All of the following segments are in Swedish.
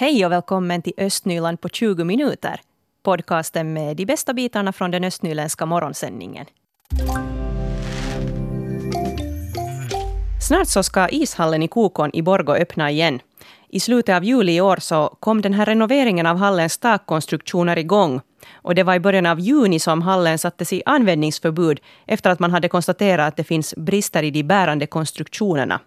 Hej och välkommen till Östnyland på 20 minuter. Podcasten med de bästa bitarna från den östnyländska morgonsändningen. Snart så ska ishallen i Kokon i Borgå öppna igen. I slutet av juli i år så kom den här renoveringen av hallens takkonstruktioner igång. Och det var i början av juni som hallen sattes i användningsförbud efter att man hade konstaterat att det finns brister i de bärande konstruktionerna.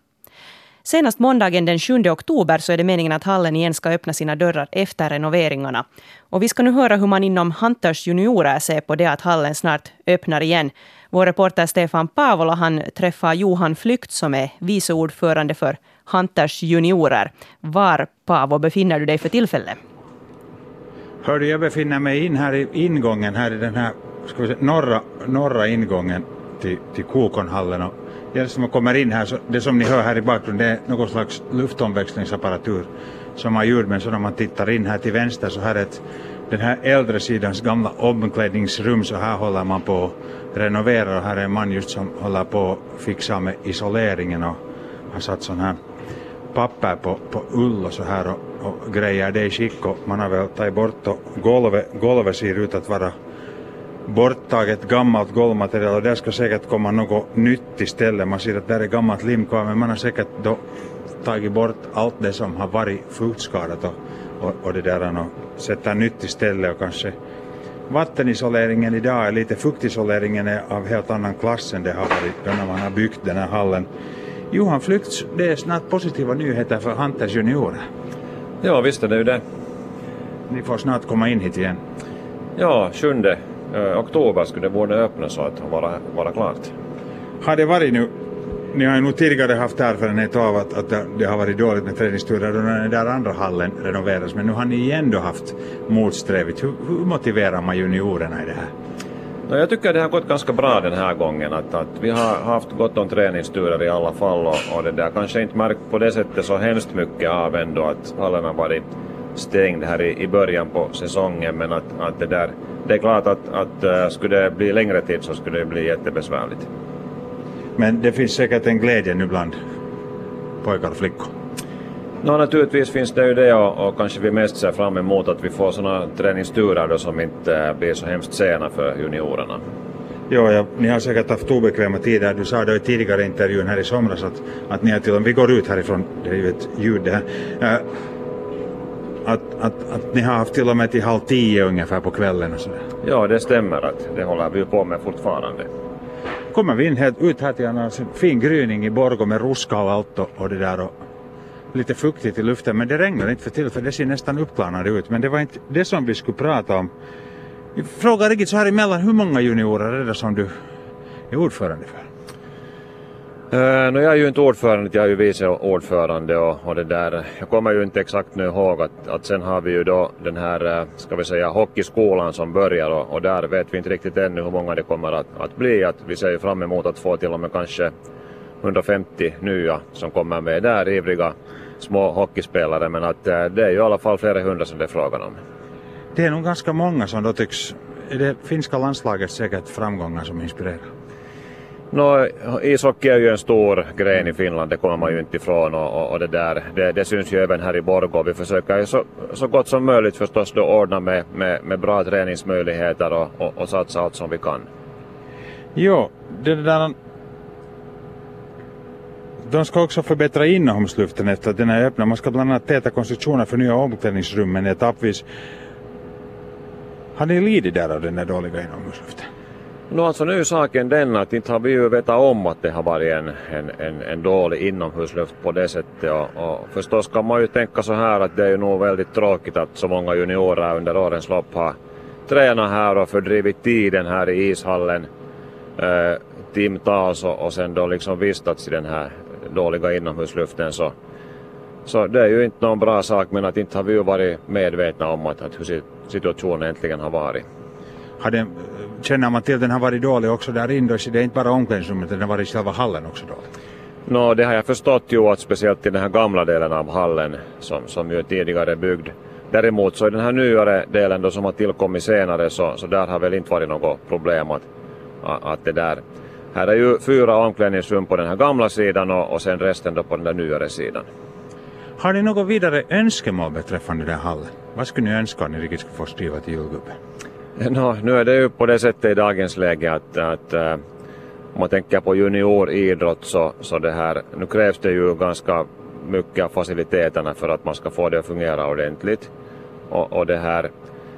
Senast måndagen den 7 oktober så är det meningen att hallen igen ska öppna sina dörrar efter renoveringarna. Och vi ska nu höra hur man inom Hunters juniorer ser på det att hallen snart öppnar igen. Vår reporter Stefan Paavola han träffar Johan Flykt som är vice ordförande för Hunters juniorer. Var, Paavo befinner du dig för tillfället? Hördu, jag befinner mig in här i ingången, här i den här ska vi säga, norra, norra ingången till, till Kokonhallen. Och det som kommer in här, så det som ni hör här i bakgrunden, det är någon slags luftomväxlingsapparatur som har ljud, men så när man tittar in här till vänster så här är ett, den här äldre sidans gamla omklädningsrum, så här håller man på att renovera. Och här är en man just som håller på att fixa med isoleringen och har satt sån här papper på, på ull och så här och, och grejer. Det i skick och man har väl tagit bort och golvet, golvet ser ut att vara borttaget gammalt golvmaterial och där ska säkert komma något nytt istället. Man ser att där är gammalt lim kvar men man har säkert då tagit bort allt det som har varit fuktskadat och, och, och det där och sätta nytt istället och kanske vattenisoleringen idag är lite fuktisoleringen är av helt annan klass än det har varit när man har byggt den här hallen. Johan Flykts, det är snart positiva nyheter för Hunters juniorer. Ja, visst är det ju det. Ni får snart komma in hit igen. Ja, 7 eh, oktober skulle borde öppna så att vara, vara klart. Har det varit nu, ni har ju nog tidigare haft erfarenhet av att, att det- har varit dåligt med träningsturer då den där andra hallen renoveras, men nu har ni ändå haft motsträvigt. Hur, hur motiverar man juniorerna i det här? No, jag tycker det har gått ganska bra den här gången. Att, att vi har haft gott om träningsturer i alla fall och, och det där kanske inte märkt på det sättet så hemskt mycket av ändå att hallen har varit stängd här i, i början på säsongen men att, att det där det är klart att, att äh, skulle det bli längre tid så skulle det bli jättebesvärligt. Men det finns säkert en glädje nu bland pojkar och flickor. No, naturligtvis finns det ju det och, och kanske vi mest ser fram emot att vi får sådana träningsturer då som inte äh, blir så hemskt sena för juniorerna. Jo, ja, ni har säkert haft obekväma tider. Du sa det i tidigare intervjun här i somras att, att ni har till och med, vi går ut härifrån, det är ju ett ljud det här, Äh, att, att, att ni har haft till och med till halv tio ungefär på kvällen och sådär. Ja, det stämmer att det håller vi på med fortfarande. Kommer vi in helt ut här till en alltså, fin gryning i Borgå med ruska och allt och, och det där och lite fuktigt i luften men det regnar inte för tillfället, det ser nästan uppklarnat ut men det var inte det som vi skulle prata om. Jag frågar riktigt så här emellan, hur många juniorer är det som du är ordförande för? Uh, no, jag är ju inte ordförande, jag är ju vice ordförande och, och det där. Jag kommer ju inte exakt nu ihåg att, att sen har vi ju då den här, eh, ska vi säga, hockeyskolan som börjar och, och där vet vi inte riktigt ännu hur många det kommer att, att bli. Att vi ser ju fram emot att få till och med kanske 150 nya som kommer med där, ivriga små hockeyspelare. Men att eh, det är ju i alla fall flera hundra som det är frågan om. Det är nog ganska många som då tycks, är det finska landslaget säkert framgångar som inspirerar? No, ishockey är ju en stor gren i Finland, det kommer man ju inte ifrån och, och, och det där, det, det syns ju även här i Borgå. Vi försöker ju så, så gott som möjligt förstås då ordna med, med, med bra träningsmöjligheter och, och, och satsa allt som vi kan. Jo, det där... De ska också förbättra inomhusluften efter att den är öppnad. Man ska bland annat täta konstruktioner för nya omklädningsrummen etappvis. Har ni lidit där av den där dåliga inomhusluften? No alltså nu är saken den att inte har vi ju vetat om att det har varit en, en, en, en dålig inomhusluft på det sättet och, och förstås kan man ju tänka så här att det är ju nog väldigt tråkigt att så många juniorer under årens lopp har tränat här och fördrivit tiden här i ishallen eh, timtals och, och sen då liksom vistats i den här dåliga inomhusluften så, så det är ju inte någon bra sak men att inte har vi ju varit medvetna om att, att hur situationen egentligen har varit. Har den, känner man till den har varit dålig också där inne? Det är inte bara omklädningsrummet, den har varit i själva hallen också dålig. Nå, det har jag förstått ju att speciellt i den här gamla delen av hallen som, som ju är tidigare byggd. Däremot så i den här nyare delen då som har tillkommit senare så, så där har väl inte varit något problem att, att det där. Här är ju fyra omklädningsrum på den här gamla sidan och, och sen resten då på den där nyare sidan. Har ni något vidare önskemål beträffande den här hallen? Vad skulle ni önska om ni riktigt skulle få skriva till julgubben? No, nu är det ju på det sättet i dagens läge att, att eh, om man tänker på junioridrott så, så det här, nu krävs det ju ganska mycket av faciliteterna för att man ska få det att fungera ordentligt. Och, och det här,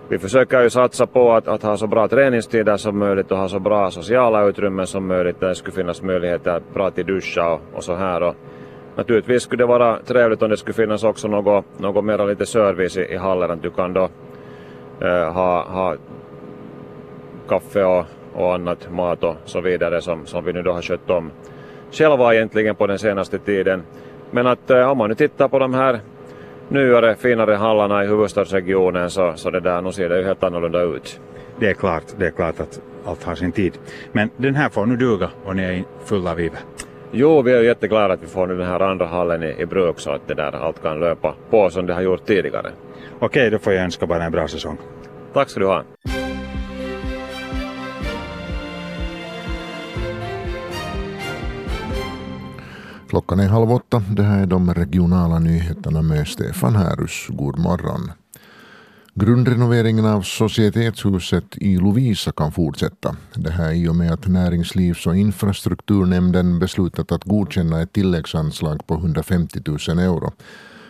vi försöker ju satsa på att, att, ha så bra träningstider som möjligt och ha så bra sociala utrymmen som möjligt. Där det skulle finnas möjligheter bra till duscha och, och så här. Och naturligtvis skulle det vara trevligt om det skulle finnas också något, något mer lite service i, i hallen. Att du kan då äh, ha, ha kaffe och, och annat, mat och så vidare som, som vi nu då har skött om själva egentligen på den senaste tiden. Men att äh, om man nu tittar på de här nyare, finare hallarna i huvudstadsregionen så, så det där, nu ser det ju helt annorlunda ut. Det är klart, det är klart att allt har sin tid. Men den här får nu duga och ni är fulla av iver. Jo, vi är jätteglada att vi får nu den här andra hallen i, i bruk så att det där allt kan löpa på som det har gjort tidigare. Okej, då får jag önska bara en bra säsong. Tack ska du ha. Klockan är halv åtta. Det här är de regionala nyheterna med Stefan Härus. God morgon. Grundrenoveringen av Societetshuset i Lovisa kan fortsätta. Det här i och med att Näringslivs och infrastrukturnämnden beslutat att godkänna ett tilläggsanslag på 150 000 euro.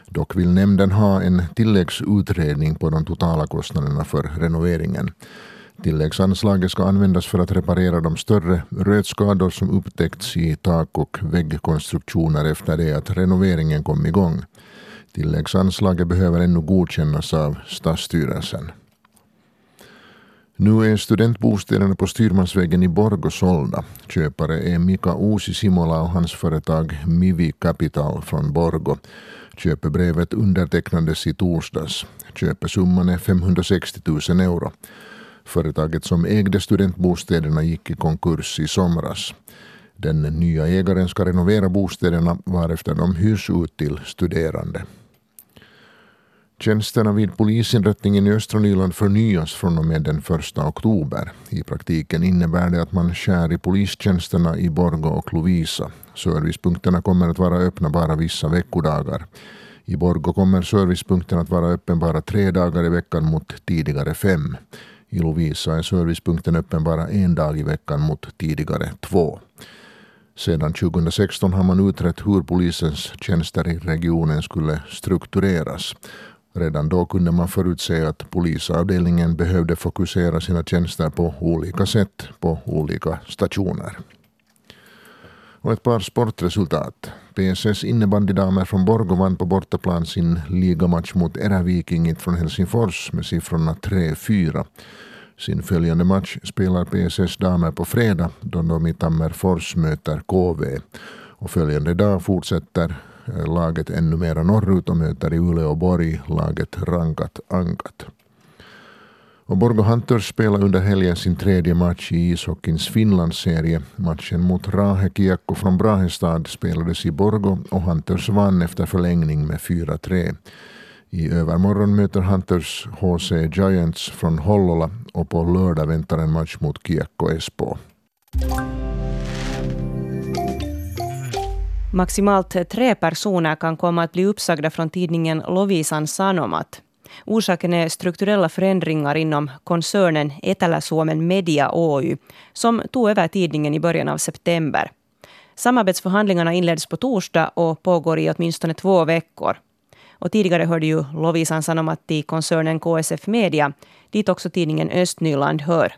Dock vill nämnden ha en tilläggsutredning på de totala kostnaderna för renoveringen. Tilläggsanslaget ska användas för att reparera de större rötskador som upptäckts i tak och väggkonstruktioner efter det att renoveringen kom igång. Tilläggsanslaget behöver ännu godkännas av stadsstyrelsen. Nu är studentbostäderna på Styrmansvägen i Borgå sålda. Köpare är Mika Uusi Simola och hans företag Mivi Capital från Borgå. Köpebrevet undertecknades i torsdags. Köpesumman är 560 000 euro. Företaget som ägde studentbostäderna gick i konkurs i somras. Den nya ägaren ska renovera bostäderna varefter de hyrs ut till studerande. Tjänsterna vid polisinrättningen i östra Nyland förnyas från och med den 1 oktober. I praktiken innebär det att man skär i polistjänsterna i Borgå och Lovisa. Servicepunkterna kommer att vara öppna bara vissa veckodagar. I Borgå kommer servicepunkten att vara öppen bara tre dagar i veckan mot tidigare fem. I Lovisa är servicepunkten öppen bara en dag i veckan mot tidigare två. Sedan 2016 har man utrett hur polisens tjänster i regionen skulle struktureras. Redan då kunde man förutse att polisavdelningen behövde fokusera sina tjänster på olika sätt på olika stationer. Och ett par sportresultat. PSS innebandydamer från Borgå vann på bortaplan sin ligamatch mot Erävikingit från Helsingfors med siffrorna 3-4. Sin följande match spelar PSS damer på fredag då de i Tammerfors möter KV. Och följande dag fortsätter eh, laget ännu mera norrut och möter i Uleåborg laget Rankat Ankat. Och Borgo Hunters spelar under helgen sin tredje match i ishockeyns Finlandsserie. Matchen mot Rahe Kiekko från Brahestad spelades i Borgå och Hunters vann efter förlängning med 4-3. I övermorgon möter Hunters HC Giants från Hollola och på lördag väntar en match mot Kiekko Espoo. Maximalt tre personer kan komma att bli uppsagda från tidningen Lovisan Sanomat. Orsaken är strukturella förändringar inom koncernen Etelä-Suomen Media Oy, som tog över tidningen i början av september. Samarbetsförhandlingarna inleds på torsdag och pågår i åtminstone två veckor. Och tidigare hörde ju Lovisan Sanomat i koncernen KSF Media, dit också tidningen Östnyland hör.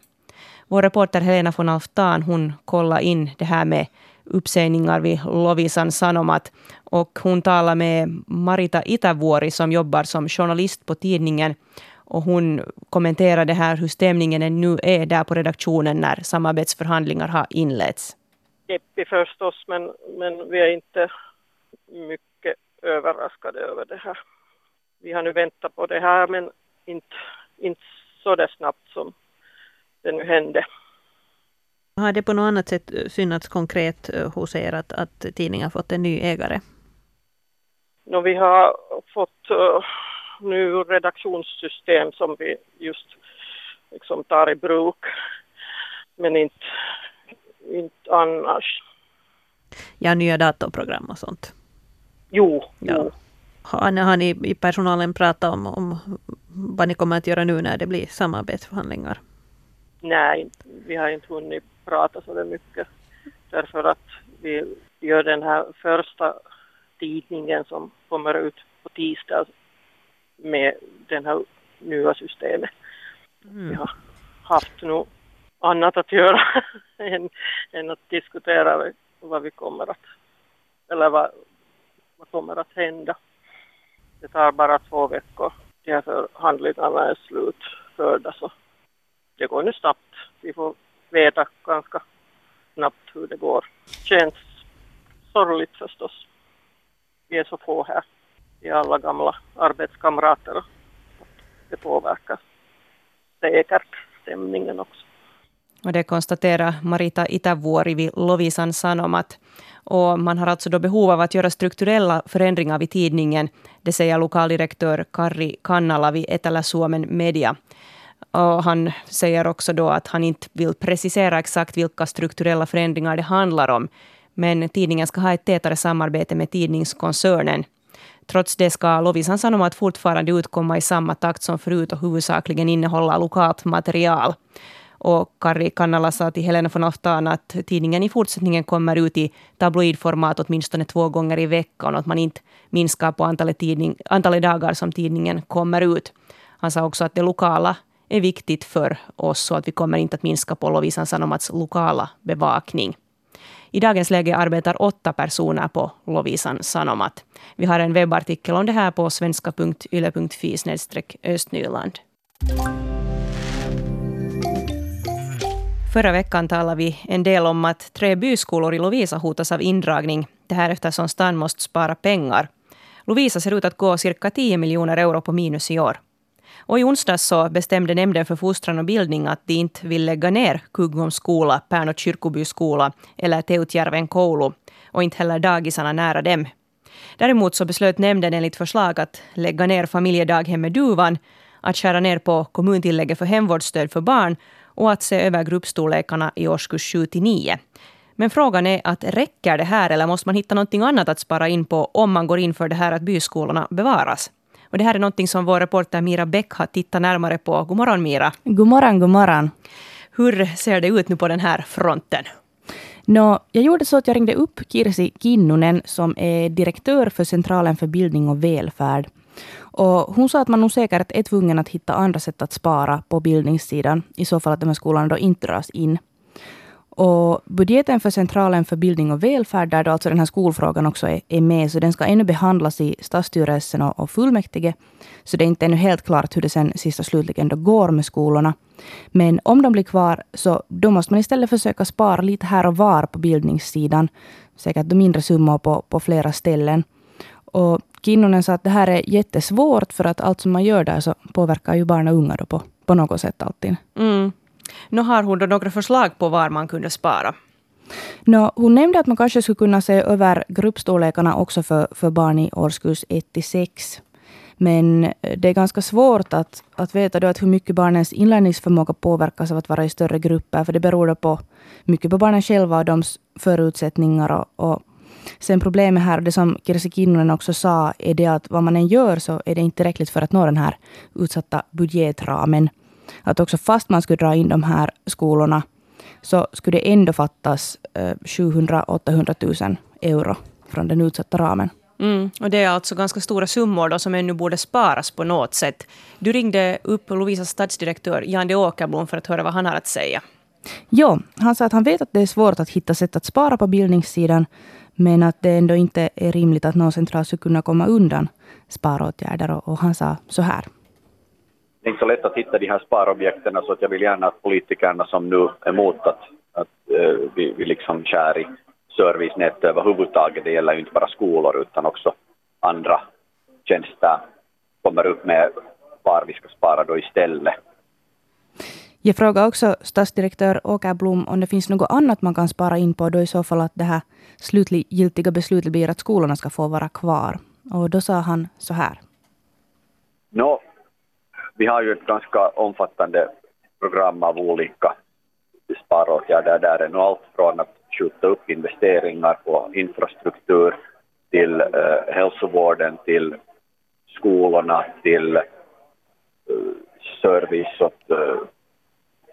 Vår reporter Helena von Alftan hon kollade in det här med uppsägningar vid Lovisan Sanomat. Och hon talade med Marita Itävuori som jobbar som journalist på tidningen. Och hon kommenterade här hur stämningen nu är där på redaktionen när samarbetsförhandlingar har inletts. Deppig förstås, men, men vi är inte mycket överraskade över det här. Vi har nu väntat på det här men inte, inte så där snabbt som det nu hände. Har det på något annat sätt synats konkret eh, hos er att, att tidningen fått en ny ägare? No, vi har fått uh, nu redaktionssystem som vi just liksom tar i bruk. Men inte, inte annars. Ja, nya datorprogram och sånt. Jo, ja. jo. Har, har ni i personalen pratat om, om vad ni kommer att göra nu när det blir samarbetsförhandlingar? Nej, vi har inte hunnit prata så mycket därför att vi gör den här första tidningen som kommer ut på tisdag med det här nya systemet. Mm. Vi har haft nog annat att göra än, än, att diskutera vad vi kommer att, eller vad, vad kommer att hända. Det tar bara två veckor. De här förhandlingarna är slutförda så det går nu snabbt. Vi får veta ganska snabbt hur det går. Känns sorgligt förstås. Vi är så få här. Vi är alla gamla arbetskamrater. Det påverkar säkert stämningen också. Och det konstaterar Marita Itävuori vid Lovisan Sanomat. Och man har alltså då behov av att göra strukturella förändringar vid tidningen. Det säger lokaldirektör Karri Kannala vid Etelä-Suomen Media. Och han säger också då att han inte vill precisera exakt vilka strukturella förändringar det handlar om. Men tidningen ska ha ett tätare samarbete med tidningskoncernen. Trots det ska Lovisan Sanomat fortfarande utkomma i samma takt som förut och huvudsakligen innehålla lokalt material. Och Kari Kannala sa till Helena von Aftan att tidningen i fortsättningen kommer ut i tabloidformat åtminstone två gånger i veckan och att man inte minskar på antalet, tidning, antalet dagar som tidningen kommer ut. Han sa också att det lokala är viktigt för oss så att vi kommer inte att minska på Lovisan Sanomats lokala bevakning. I dagens läge arbetar åtta personer på Lovisan Sanomat. Vi har en webbartikel om det här på svenska.yle.fi östnyland. Förra veckan talade vi en del om att tre byskolor i Lovisa hotas av indragning. Det här eftersom stan måste spara pengar. Lovisa ser ut att gå cirka 10 miljoner euro på minus i år. Och i onsdags så bestämde Nämnden för fostran och bildning att de inte vill lägga ner Kuggums skola, och kyrkoby skola eller Teutjärven koulu och inte heller dagisarna nära dem. Däremot så beslöt nämnden enligt förslag att lägga ner familjedaghemmet Duvan, att skära ner på kommuntillägget för hemvårdsstöd för barn och att se över gruppstorlekarna i årskurs 7 till 9. Men frågan är att räcker det här eller måste man hitta något annat att spara in på om man går in för det här att byskolorna bevaras? Och det här är något som vår reporter Mira Bäck har tittat närmare på. God morgon Mira. God morgon, god morgon. Hur ser det ut nu på den här fronten? No, jag gjorde så att jag ringde upp Kirsi Kinnunen som är direktör för Centralen för bildning och välfärd. Och hon sa att man nog säkert är tvungen att hitta andra sätt att spara på bildningssidan i så fall att de här skolorna då inte dras in. Och budgeten för Centralen för bildning och välfärd, där då alltså den här skolfrågan också är, är med, så den ska ännu behandlas i stadsstyrelsen och, och fullmäktige. Så det är inte ännu helt klart hur det sen sista slutligen då går med skolorna. Men om de blir kvar, så då måste man istället försöka spara lite här och var på bildningssidan. Säkert mindre summor på, på flera ställen. Och Kinnunen sa att det här är jättesvårt, för att allt som man gör där så påverkar ju barn och unga då på, på något sätt alltid. Mm. Nu har hon då några förslag på var man kunde spara. No, hon nämnde att man kanske skulle kunna se över gruppstorlekarna också för, för barn i årskurs 1 till 6. Men eh, det är ganska svårt att, att veta då att hur mycket barnens inlärningsförmåga påverkas av att vara i större grupper. För det beror på mycket på barnen själva och deras förutsättningar. Och, och sen problemet här, det som Kirsi Kinnunen också sa, är det att vad man än gör så är det inte tillräckligt för att nå den här utsatta budgetramen att också fast man skulle dra in de här skolorna så skulle det ändå fattas 700-800 000 euro från den utsatta ramen. Mm, och det är alltså ganska stora summor då som ännu borde sparas på något sätt. Du ringde upp Lovisas stadsdirektör Jan de Åkerblom för att höra vad han har att säga. Ja, han sa att han vet att det är svårt att hitta sätt att spara på bildningssidan, men att det ändå inte är rimligt att någon central skulle kunna komma undan sparåtgärder. Och han sa så här det är inte så lätt att hitta de här sparobjekten så att jag vill gärna att politikerna som nu är emot att, att uh, vi, vi liksom skär i servicenät överhuvudtaget, det gäller ju inte bara skolor utan också andra tjänster, kommer upp med var vi ska spara då istället. Jag frågar också stadsdirektör Åke Blom om det finns något annat man kan spara in på då i så fall att det här slutgiltiga beslutet blir att skolorna ska få vara kvar. Och då sa han så här. No, vi har ju ett ganska omfattande program av olika sparåtgärder där. Är allt från att skjuta upp investeringar på infrastruktur till eh, hälsovården till skolorna till eh, service åt eh,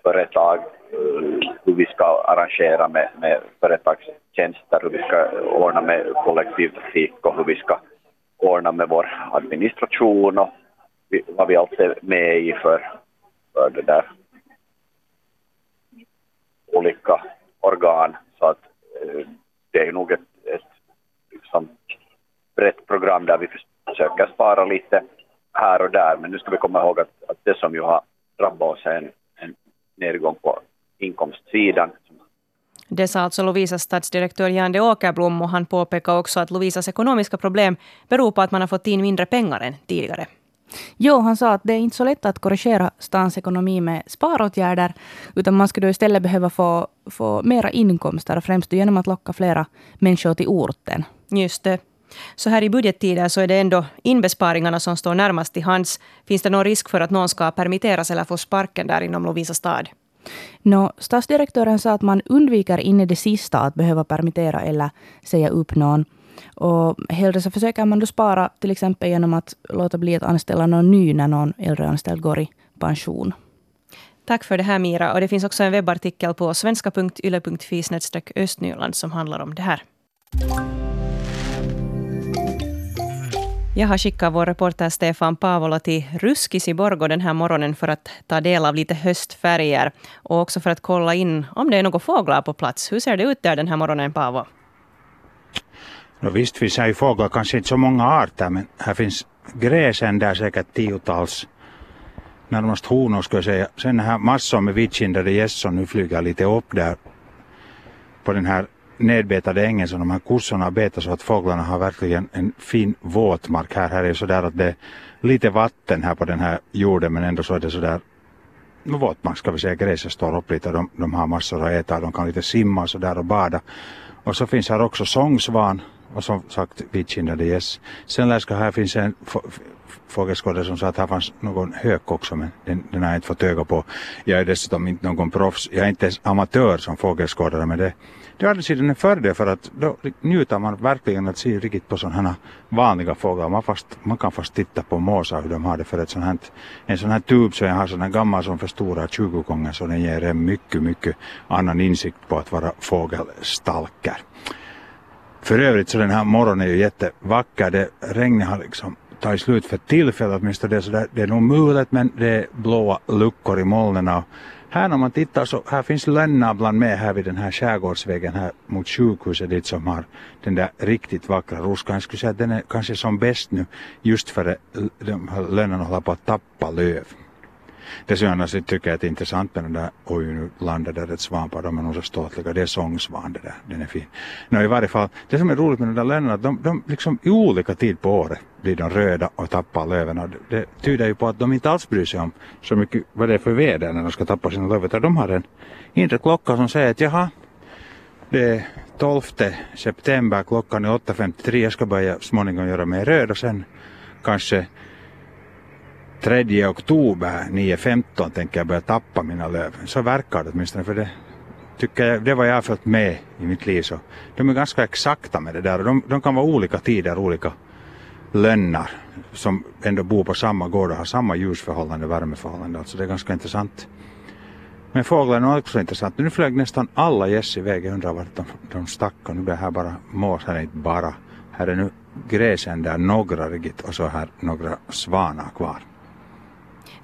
företag, eh, hur vi ska arrangera med, med företagstjänster, hur vi ska ordna med kollektivtrafik och hur vi ska ordna med vår administration och vad vi alltid är med i för, för det där olika organ. Så att eh, det är nog ett, ett liksom, brett program där vi försöker spara lite här och där. Men nu ska vi komma ihåg att, att det som ju har drabbat oss är en, en nedgång på inkomstsidan. Det sa alltså Lovisas stadsdirektör Jan de Åkerblom och han påpekar också att Lovisas ekonomiska problem beror på att man har fått in mindre pengar än tidigare. Jo, han sa att det är inte så lätt att korrigera stans ekonomi med sparåtgärder, utan man skulle istället behöva få, få mera inkomster, främst genom att locka flera människor till orten. Just det. Så här i budgettider så är det ändå inbesparingarna som står närmast till hands. Finns det någon risk för att någon ska permitteras eller få sparken där inom Lovisa stad? No, stadsdirektören sa att man undviker in i det sista att behöva permittera eller säga upp någon. Och hellre så försöker man då spara till exempel genom att låta bli att anställa någon ny när någon äldre anställd går i pension. Tack för det här Mira. Och det finns också en webbartikel på svenska.yle.fi östnyland som handlar om det här. Jag har skickat vår reporter Stefan Paavola till Ruskis i Borgå den här morgonen för att ta del av lite höstfärger och också för att kolla in om det är några fåglar på plats. Hur ser det ut där den här morgonen, Paavo? Ja, visst finns här ju fåglar, kanske inte så många arter, men här finns gräsen där säkert tiotals. Närmast honor skulle jag säga. Sen här massor med vitkindade gäss som nu flyger lite upp där på den här nedbetade ängen som de här kossorna betar så att fåglarna har verkligen en fin våtmark här. Här är så där att det är lite vatten här på den här jorden men ändå så är det så där våtmark ska vi säga. Gräset står upp lite de, de har massor att äta. De kan lite simma så där och bada. Och så finns här också sångsvan och som sagt vitkindade gäss. Sen läska här finns en fågelskådare som sa att här fanns någon hök också men den, den har jag inte fått öga på. Jag är dessutom inte någon proffs, jag är inte ens amatör som fågelskådare men det, det är andra sidan en fördel för att då njuter man verkligen att se riktigt på sådana här vanliga fåglar. Man, fast, man kan fast titta på måsar hur de har det för ett sånt här, en sån här tub så jag har sån här gammal som förstorar 20 gånger så den ger en mycket, mycket annan insikt på att vara fågelstalker. För övrigt så den här morgonen är ju jättevacker. Det regnet har liksom tagit slut för tillfället åtminstone. Det är, det är nog mulet men det är blåa luckor i molnen. Här när man tittar så här finns lönnablan med här vid den här skärgårdsvägen här mot sjukhuset dit som har den där riktigt vackra ruskan. Jag skulle säga att den är kanske som bäst nu just för att de här lönnarna håller på att tappa löv. Dessutom som tycker jag att det är intressant med den där, oj nu landade där ett svampar, de är nog så ståtliga, det är sångsvan det där, den är fin. Nå i varje fall, det som är roligt med de där länderna, de, de liksom i olika tid på året blir de röda och tappar löven och det tyder ju på att de inte alls bryr sig om så mycket vad det är för väder när de ska tappa sina löv, utan de har en inre klocka som säger att jaha, det är 12 september, klockan är 8.53, jag ska börja småningom göra mig röd och sen kanske 3 oktober 9.15 tänker jag börja tappa mina löv. Så verkar det åtminstone för det tycker jag, det var jag har följt med i mitt liv så de är ganska exakta med det där och de, de kan vara olika tider, olika lönnar som ändå bor på samma gård och har samma ljusförhållande, värmeförhållande. Alltså det är ganska intressant. Men fåglarna är också intressant. Nu flög nästan alla gäss iväg. Jag undrar vart de, de stack och nu blir här bara mås. Här är inte bara. Här är nu gräsen där några riktigt och så här några svanar kvar.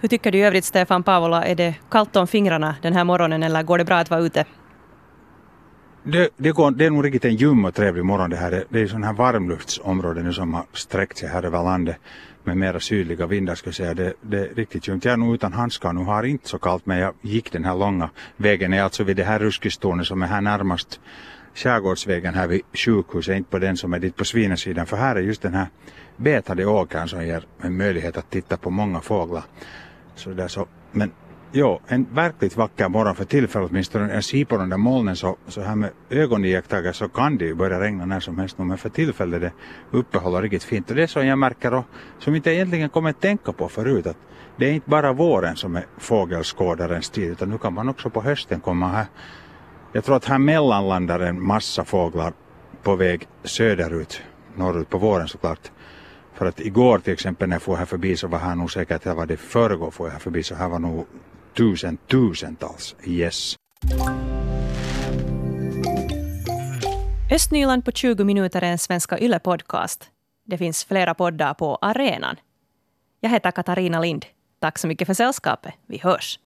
Hur tycker du i övrigt, Stefan Pavola? Är det kallt om fingrarna den här morgonen eller går det bra att vara ute? Det, det, går, det är nog riktigt en ljum och trevlig morgon det här. Det, det är sådana här varmluftsområden nu som har sträckt sig här över landet med mera sydliga vindar ska jag säga. Det, det är riktigt ljumt. Jag är nog utan handskar nu, har inte så kallt men jag gick den här långa vägen. Jag är alltså vid det här ruskistornet som är här närmast skärgårdsvägen här vid sjukhuset, inte på den som är dit på svinesidan. För här är just den här betade åkern som ger en möjlighet att titta på många fåglar. Sådär så, men jo, en verkligt vacker morgon för tillfället åtminstone. När jag ser på de där molnen så, så här med ögoniakttagelse så kan det ju börja regna när som helst men för tillfället är det uppehåller riktigt fint. Och det är så jag märker och som inte egentligen kommer att tänka på förut att det är inte bara våren som är fågelskådarens tid utan nu kan man också på hösten komma här. Jag tror att här mellanlandar en massa fåglar på väg söderut, norrut på våren såklart för att igår till exempel när jag får här förbi så var här nog säkert, här var det förrgår får jag här förbi, så här var nog tusen, tusentals yes. Östnyland på 20 minuter är en Svenska Yle-podcast. Det finns flera poddar på arenan. Jag heter Katarina Lind. Tack så mycket för sällskapet. Vi hörs.